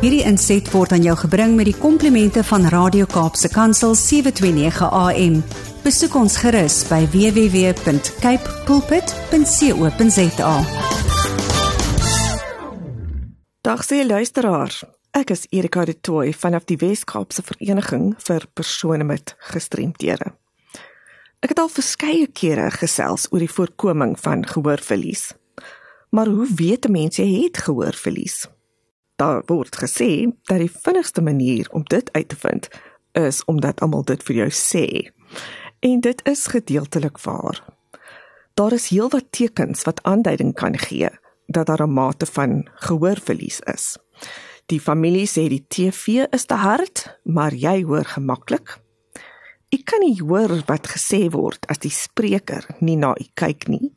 Hierdie inset word aan jou gebring met die komplimente van Radio Kaapse Kansel 729 AM. Besoek ons gerus by www.cape pulpit.co.za. Dag sê luisteraar. Ek is Erika de Tooy vanaf die Wes-Kaapse Vereniging vir persone met gestremthede. Ek het al verskeie kere gesels oor die voorkoming van gehoorverlies. Maar hoe weet 'n mens jy het gehoorverlies? Daar word gesê dat die vinnigste manier om dit uit te vind is om dit almal dit vir jou sê. En dit is gedeeltelik waar. Daar is heelwat tekens wat aanduiding kan gee dat daar 'n mate van gehoorverlies is. Die familie sê die TV is te hard, maar jy hoor gemaklik. Ek kan nie hoor wat gesê word as die spreker nie na u kyk nie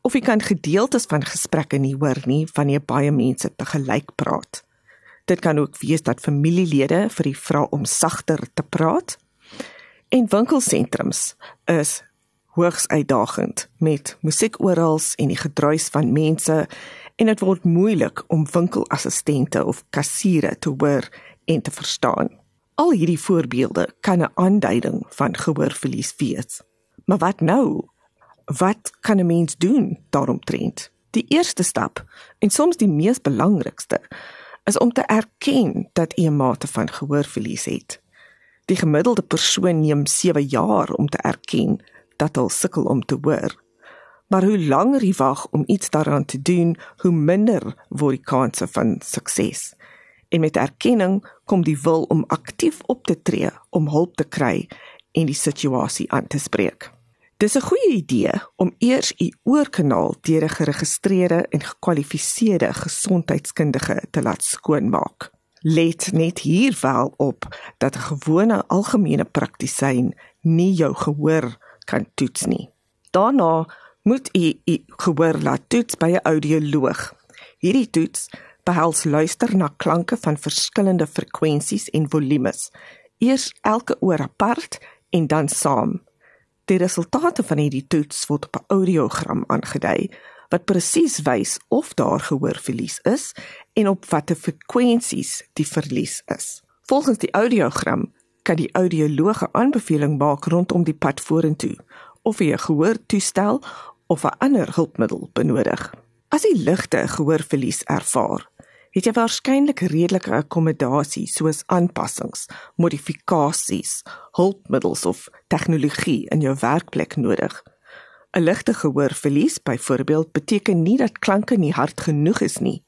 of jy kan gedeeltes van gesprekke nie hoor nie wanneer baie mense te gelyk praat. Dit kan ook wees dat familielede vir u vra om sagter te praat. En winkelsentrums is hoogs uitdagend met musiek oral en die gedruis van mense en dit word moeilik om winkelassistente of kassiere te hoor en te verstaan. Al hierdie voorbeelde kan 'n aanduiding van gehoorverlies wees. Maar wat nou wat kan 'n mens doen daaromtrent? Die eerste stap en soms die mees belangrikste is om te erken dat jy 'n mate van gehoorverlies het. Die gemiddelde persoon neem 7 jaar om te erken dat hulle sukkel om te hoor. Maar hoe langer jy wag om iets daaraan te doen, hoe minder word die kanse van sukses. En met erkenning kom die wil om aktief op te tree om hulp te kry en die situasie aan te spreek. Dis 'n goeie idee om eers u oorkanaal deur 'n geregistreerde en gekwalifiseerde gesondheidskundige te laat skoonmaak. Let net hier wel op dat 'n gewone algemene praktisyn nie jou gehoor kan toets nie. Daarna moet u u gehoor laat toets by 'n audioloog. Hierdie toets behels luister na klanke van verskillende frekwensies en volumes, eers elke oor apart en dan saam. Die resultate van hierdie toets word op 'n audiogram aangedui wat presies wys of daar gehoorverlies is en op watter frekwensies die verlies is. Volgens die audiogram kan die audioloog 'n aanbeveling maak rondom die pad vorentoe of jy 'n gehoortoestel of 'n ander hulpmiddel benodig. As jy ligte gehoorverlies ervaar, het jy waarskynlik redelike akkommodasie soos aanpassings, modifikasies, hulpmiddels of tegnologie in jou werkplek nodig. 'n Ligte gehoorverlies byvoorbeeld beteken nie dat klanke nie hard genoeg is nie.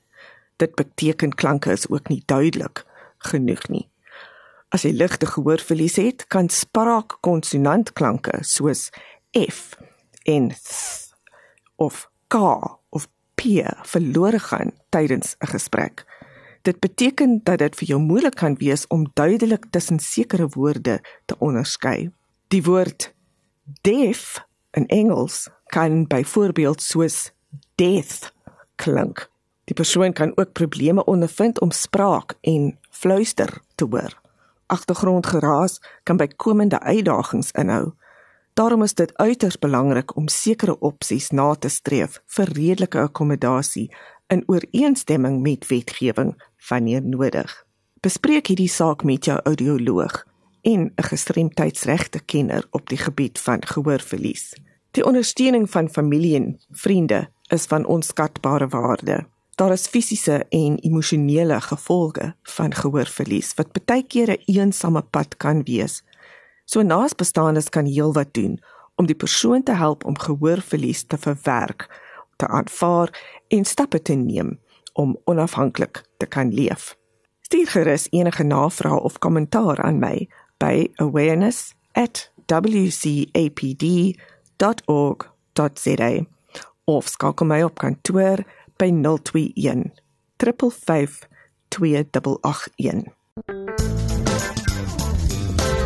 Dit beteken klanke is ook nie duidelik genoeg nie. As jy ligte gehoorverlies het, kan spraakkonsonantklanke soos f en th of k p verlore gaan tydens 'n gesprek. Dit beteken dat dit vir jou moeilik kan wees om duidelik tussen sekere woorde te onderskei. Die woord deaf in Engels kan byvoorbeeld soos death klink. Die persoon kan ook probleme ondervind om spraak en fluister te hoor. Agtergrondgeraas kan bykomende uitdagings inhou. Daarom is dit uiters belangrik om sekere opsies na te streef vir redelike akkommodasie in ooreenstemming met wetgewing wanneer nodig. Bespreek hierdie saak met jou audioloog en 'n gestremdheidsregte kenner op die gebied van gehoorverlies. Die ondersteuning van familie en vriende is van onskatbare waarde. Daar is fisiese en emosionele gevolge van gehoorverlies wat baie keer 'n eensame pad kan wees So naasbestaandes kan heelwat doen om die persoon te help om gehoorverlies te verwerk, te aanvaar en stappe te neem om onafhanklik te kan leef. Stuur gerus enige navrae of kommentaar aan my by awareness@wcapd.org.za of skakel my op kantoor by 021 355 2881.